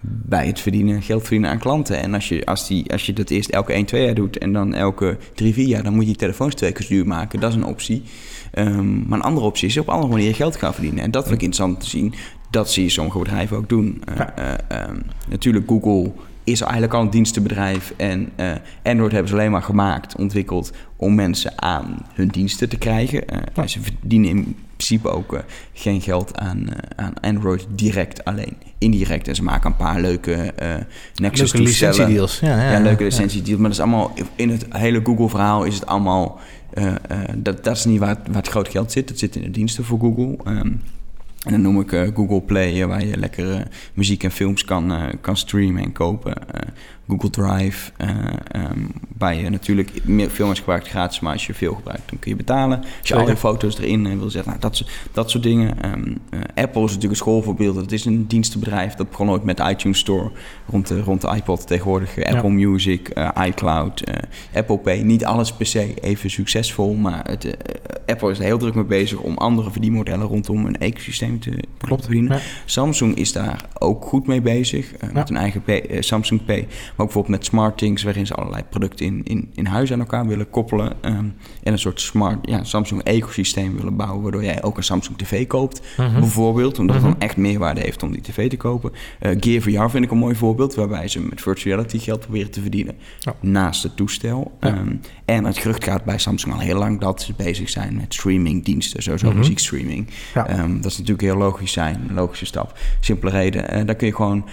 bij het verdienen, geld verdienen aan klanten. En als je, als, die, als je dat eerst elke 1, 2 jaar doet en dan elke 3, 4 jaar, dan moet je je telefoons twee keer duur maken. Dat is een optie. Um, maar een andere optie is op andere manieren geld gaan verdienen. En dat vind ik interessant te zien. Dat zie je sommige bedrijven ook doen. Uh, uh, um, natuurlijk, Google is eigenlijk al een dienstenbedrijf. En uh, Android hebben ze alleen maar gemaakt, ontwikkeld om mensen aan hun diensten te krijgen. Uh, Ze verdienen in principe ook uh, geen geld aan, aan Android direct alleen. Indirect. En ze maken een paar leuke Nexus leuke licentiedeals. Ja, ja, ja, leuke licentiedeals. Maar dat is allemaal in het hele Google verhaal is het allemaal. dat, dat is niet waar, waar het groot geld zit. Het zit in de diensten voor Google. Um, en dan noem ik uh, Google Play, waar je lekker uh, muziek en films kan, kan streamen en kopen. Google Drive, um, waar je natuurlijk meer, veel mensen gebruikt gratis, maar als je veel gebruikt, dan kun je betalen. Als je al je foto's erin wil zetten, nou, dat, dat soort dingen. Um, Apple is natuurlijk een schoolvoorbeeld. Het is een dienstenbedrijf dat begon ooit met de iTunes Store rond de, rond de iPod. Tegenwoordig Apple Music, iCloud, Apple Pay. Niet alles per se even succesvol, maar het, Apple is er heel druk mee bezig om andere verdienmodellen rondom een ecosysteem te, Klopt. verdienen. Samsung is daar ook goed mee bezig. Met een eigen Samsung Pay. Maar ook bijvoorbeeld met SmartThings, waarin ze allerlei producten in, in, in huis aan elkaar willen koppelen. Um, en een soort smart ja, Samsung ecosysteem willen bouwen. Waardoor jij ook een Samsung TV koopt, uh-huh. bijvoorbeeld. Omdat het uh-huh. dan echt meerwaarde heeft om die TV te kopen. Uh, Gear VR vind ik een mooi voorbeeld. Waarbij ze met virtual reality geld proberen te verdienen. Naast het toestel. Ja. Um, en het gerucht gaat bij Samsung al heel lang dat ze bezig zijn met streamingdiensten. Sowieso uh-huh. muziekstreaming. Ja. Um, dat is natuurlijk heel logisch zijn. Een logische stap. Simpele reden. Uh, dan kun je gewoon,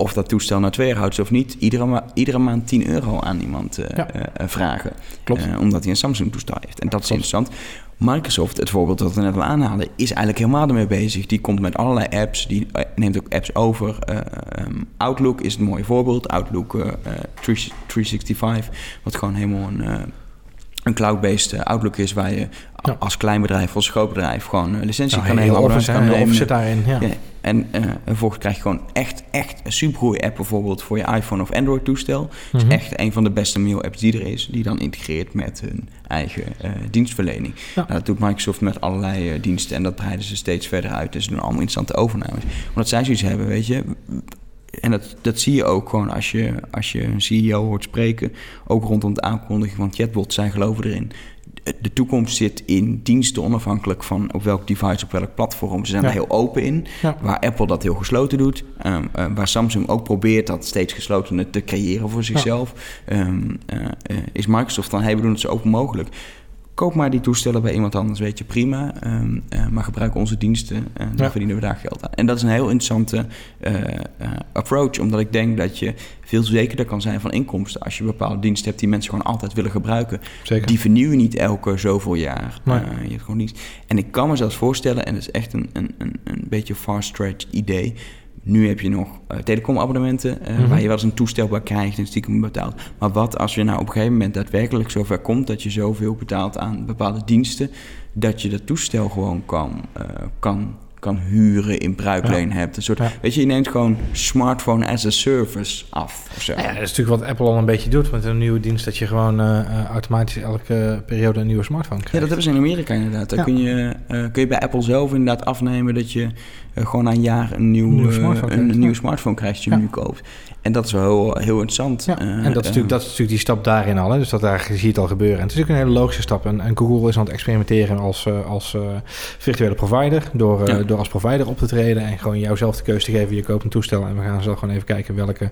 of dat toestel naar twee jaar houdt of niet, iedere, ma iedere maand 10 euro aan iemand uh, ja. uh, vragen. Klopt. omdat hij een Samsung toestel heeft. En dat is Klopt. interessant. Microsoft, het voorbeeld dat we net al aanhalen, is eigenlijk helemaal ermee bezig. Die komt met allerlei apps, die neemt ook apps over. Um, Outlook is een mooi voorbeeld. Outlook 365, wat gewoon helemaal een een cloud-based Outlook is waar je ja. als klein bedrijf, als groot bedrijf gewoon uh, licentie nou, kan nemen.
Office, kan nemen. zit daarin, ja. ja.
En uh, vervolgens krijg je gewoon echt, echt een supergoeie app bijvoorbeeld voor je iPhone of Android toestel. Mm -hmm. is mhm. echt een van de beste mail apps die er is, die dan integreert met hun eigen uh, dienstverlening. Ja. Nou, dat doet Microsoft met allerlei uh, diensten en dat breiden ze steeds verder uit. Dus ze doen allemaal interessante overnames. Omdat zij zoiets hebben, weet je, en dat, dat zie je ook gewoon als je, als je een CEO hoort spreken, ook rondom het aankondigen van chatbots, zij geloven erin. De toekomst zit in diensten onafhankelijk van op welk device, op welk platform. Ze zijn er heel open in. Ja. Waar Apple dat heel gesloten doet. Um, uh, waar Samsung ook probeert dat steeds gesloten te creëren voor zichzelf. Ja. Um, uh, uh, is Microsoft dan, hey, we doen het zo open mogelijk koop maar die toestellen bij iemand anders, weet je, prima. Um, uh, maar gebruik onze diensten en uh, dan verdienen we daar geld aan. En dat is een heel interessante uh, approach, omdat ik denk dat je veel zekerder kan zijn van inkomsten als je bepaalde diensten hebt die mensen gewoon altijd willen gebruiken. Zeker. Die vernieuwen niet elke zoveel jaar. Nee. je hebt gewoon niet. En ik kan me zelfs voorstellen, en dat is echt een, een, een, een beetje far stretch idee nu heb je nog uh, telecomabonnementen uh, mm -hmm. waar je wel eens een toestel bij krijgt en stiekem betaalt. Maar wat als je nou op een gegeven moment daadwerkelijk zover komt dat je zoveel betaalt aan bepaalde diensten, dat je dat toestel gewoon kan, uh, kan kan huren, in bruikleen ja. hebt. Een soort, Weet je, je neemt gewoon smartphone as a service af. Zo.
Ja, dat is natuurlijk wat Apple al een beetje doet met een nieuwe dienst... dat je gewoon uh, automatisch elke periode een nieuwe smartphone krijgt.
Ja, dat hebben ze in Amerika inderdaad. Dan kun, je, uh, kun je bij Apple zelf inderdaad afnemen... dat je gewoon na een jaar een, nieuw, nieuwe smartphone, een, een nieuwe smartphone krijgt als je nu koopt. En dat is wel heel, heel interessant.
Ja, en dat is, natuurlijk, dat is natuurlijk die stap daarin al. Hè? Dus dat daar zie je het al gebeuren. En het is natuurlijk een hele logische stap. En, en Google is aan het experimenteren als, als virtuele provider... door door als provider op te treden en gewoon jou zelf de keuze te geven. Je koopt een toestel en we gaan zo gewoon even kijken welke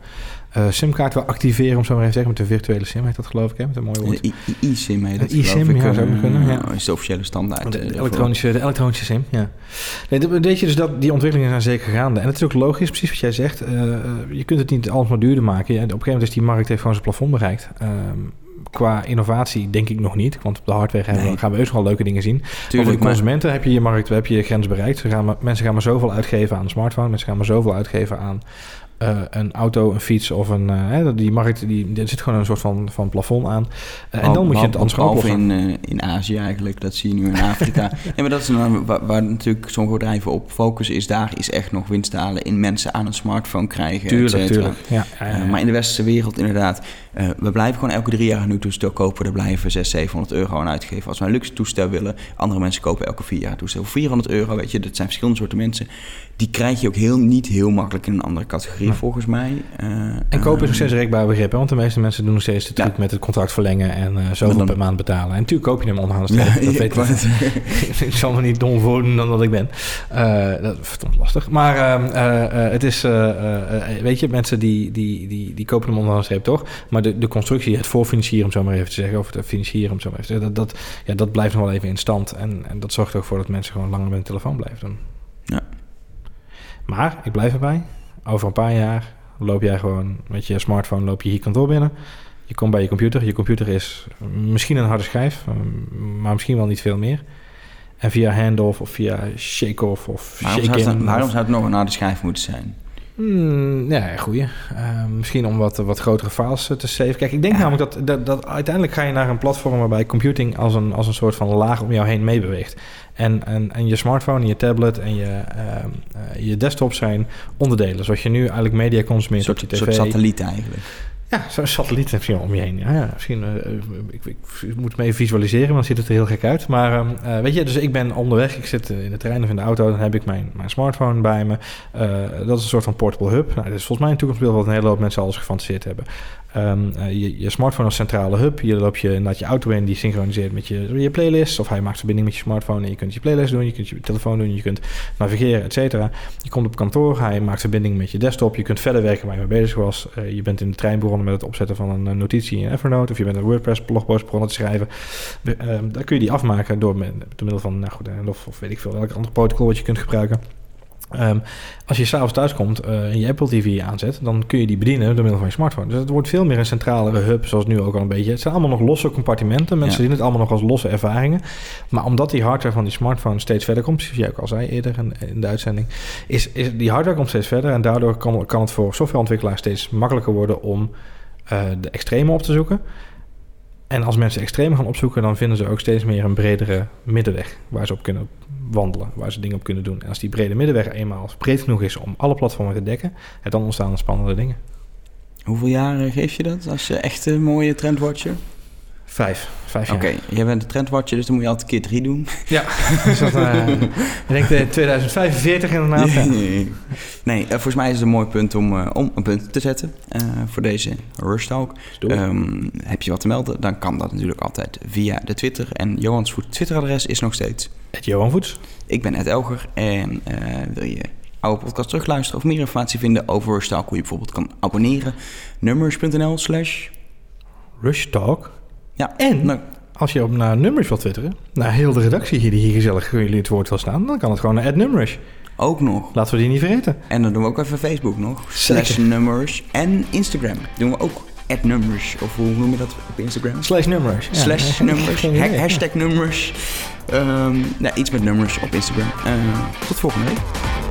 uh, simkaart we activeren, om zo maar even te zeggen. Met de virtuele sim heet dat geloof ik, hè? met een mooi woord.
I-sim heet dat
I-sim, ja, zou uh, kunnen. Ja.
is de officiële standaard.
De elektronische, de elektronische sim, ja. Nee, weet je, dus dat, die ontwikkelingen zijn zeker gaande. En het is ook logisch, precies wat jij zegt. Uh, je kunt het niet alles maar duurder maken. Ja, op een gegeven moment is die markt heeft gewoon zijn plafond bereikt. Um, qua innovatie denk ik nog niet. Want op de hardware nee. gaan we heus wel leuke dingen zien. Tuurlijk, maar voor de consumenten heb je je markt, heb je je grens bereikt. Ze gaan maar, mensen gaan maar zoveel uitgeven aan een smartphone. Mensen gaan maar zoveel uitgeven aan uh, een auto, een fiets of een... Uh, die markt, die, er zit gewoon een soort van, van plafond aan. Uh, en dan moet je het anders
oplossen. in, in Azië eigenlijk, dat zie je nu in Afrika. <laughs> ja, maar dat is nou, waar, waar, natuurlijk sommige bedrijven op focussen... is daar is echt nog winst te halen in mensen aan een smartphone krijgen.
Tuurlijk, tuurlijk. Ja,
ja, ja, maar in de westerse wereld inderdaad... we blijven gewoon elke drie jaar een nieuw toestel kopen. Daar blijven 600, 700 euro aan uitgeven. Als we een luxe toestel willen... andere mensen kopen elke vier jaar een toestel. 400 euro, weet je, dat zijn verschillende soorten mensen die krijg je ook heel, niet heel makkelijk in een andere categorie, volgens mij.
Uh, en kopen is nog steeds rekbaar begrip, want de meeste mensen doen nog steeds de truc met het contract verlengen en uh, zoveel per maand betalen. En natuurlijk koop je hem onderaan de streep, dat <laughs> weet ik. <laughs> ik zal me niet dom voordoen dan dat ik ben. Dat is verdomd lastig. Maar ehm, het is, weet je, mensen die, die, die, die kopen hem onderaan de streep toch, maar de, de constructie, het voorfinancieren om zo maar even te zeggen, of het financieren om zo maar even te zeggen, dat, dat, ja, dat blijft nog wel even in stand. En, en dat zorgt er ook voor dat mensen gewoon langer met een telefoon blijven doen.
Ja.
Maar ik blijf erbij. Over een paar jaar loop jij gewoon met je smartphone loop je hier kantoor binnen. Je komt bij je computer. Je computer is misschien een harde schijf, maar misschien wel niet veel meer. En via handoff of via shake-off of
waarom
shake
zou, het, waarom zou het nog een harde schijf moeten zijn?
Hmm, ja, goeie. Uh, misschien om wat, wat grotere files te save. Kijk, ik denk ja. namelijk dat, dat, dat, uiteindelijk ga je naar een platform waarbij computing als een, als een soort van laag om jou heen meebeweegt. En, en, en je smartphone, je tablet en je, uh, je desktop zijn onderdelen. Zoals je nu eigenlijk media consumeert op je tv. Een
soort satelliet eigenlijk.
Ja, zo'n satelliet je om je heen. Ja, ja misschien, uh, ik, ik, ik, moet het me even visualiseren, want dan ziet het er heel gek uit. Maar uh, weet je, dus ik ben onderweg, ik zit in de trein of in de auto, dan heb ik mijn, mijn smartphone bij me. Uh, dat is een soort van portable hub. Nou, dat is volgens mij een toekomstbeeld wat een hele hoop mensen alles gefantaseerd hebben. Um, uh, je, je, smartphone als centrale hub. Hier loop je inderdaad je auto in, die synchroniseert met je, je playlist. Of hij maakt verbinding met je smartphone en je kunt je playlist doen, je kunt je telefoon doen, je kunt navigeren, et cetera. Je komt op kantoor, hij maakt verbinding met je desktop. Je kunt verder werken waar je mee bezig was. Uh, je bent in de trein begonnen met het opzetten van een uh, notitie in Evernote. Of je bent een WordPress blogpost begonnen te schrijven. Um, dan kun je die afmaken door, met, door middel van, nou goed, of, of weet ik veel, welk ander protocol wat je kunt gebruiken. Um, als je s'avonds thuis komt uh, en je Apple TV aanzet, dan kun je die bedienen door middel van je smartphone. Dus het wordt veel meer een centralere hub, zoals nu ook al een beetje. Het zijn allemaal nog losse compartimenten. Mensen ja. zien het allemaal nog als losse ervaringen. Maar omdat die hardware van die smartphone steeds verder komt, zoals jij ook al zei eerder in, in de uitzending, is, is die hardware komt steeds verder. En daardoor kan, kan het voor softwareontwikkelaars steeds makkelijker worden om uh, de extreme op te zoeken. En als mensen extreme gaan opzoeken, dan vinden ze ook steeds meer een bredere middenweg waar ze op kunnen wandelen, waar ze dingen op kunnen doen. En als die brede middenweg eenmaal breed genoeg is om alle platformen te dekken, dan ontstaan er spannende dingen.
Hoeveel jaar geef je dat als je echt een mooie trendwatcher?
Vijf. Vijf jaar.
Oké, jij bent de trendwatcher, dus dan moet je altijd keer drie doen. <laughs>
Ja, dus dat, uh, ik denk 2045 inderdaad. <laughs>
Nee, nee. nee uh, volgens mij is het een mooi punt om, uh, om een punt te zetten voor deze Rush Talk. Um, heb je wat te melden, dan kan dat natuurlijk altijd via de Twitter. En Johans Voet Twitteradres is nog steeds...
Het Johan Voets.
Ik ben Ed Elger en wil je oude podcast terugluisteren of meer informatie vinden over Rush Talk, hoe je bijvoorbeeld kan abonneren. Nummers.nl slash...
Rush Talk?
Ja.
En nou, als je op naar nummers wilt twitteren, naar heel de redactie hier die hier gezellig jullie het woord wil staan, dan kan het gewoon naar nummers.
Ook nog.
Laten we die niet vergeten.
En dan doen we ook even Facebook nog. Slash nummers. En Instagram doen we ook nummers. Of hoe noem je dat op Instagram?
Slash nummers.
Ja, Slash nummers. Ha hashtag nummers. Um, nou, iets met nummers op Instagram. Uh, tot volgende week.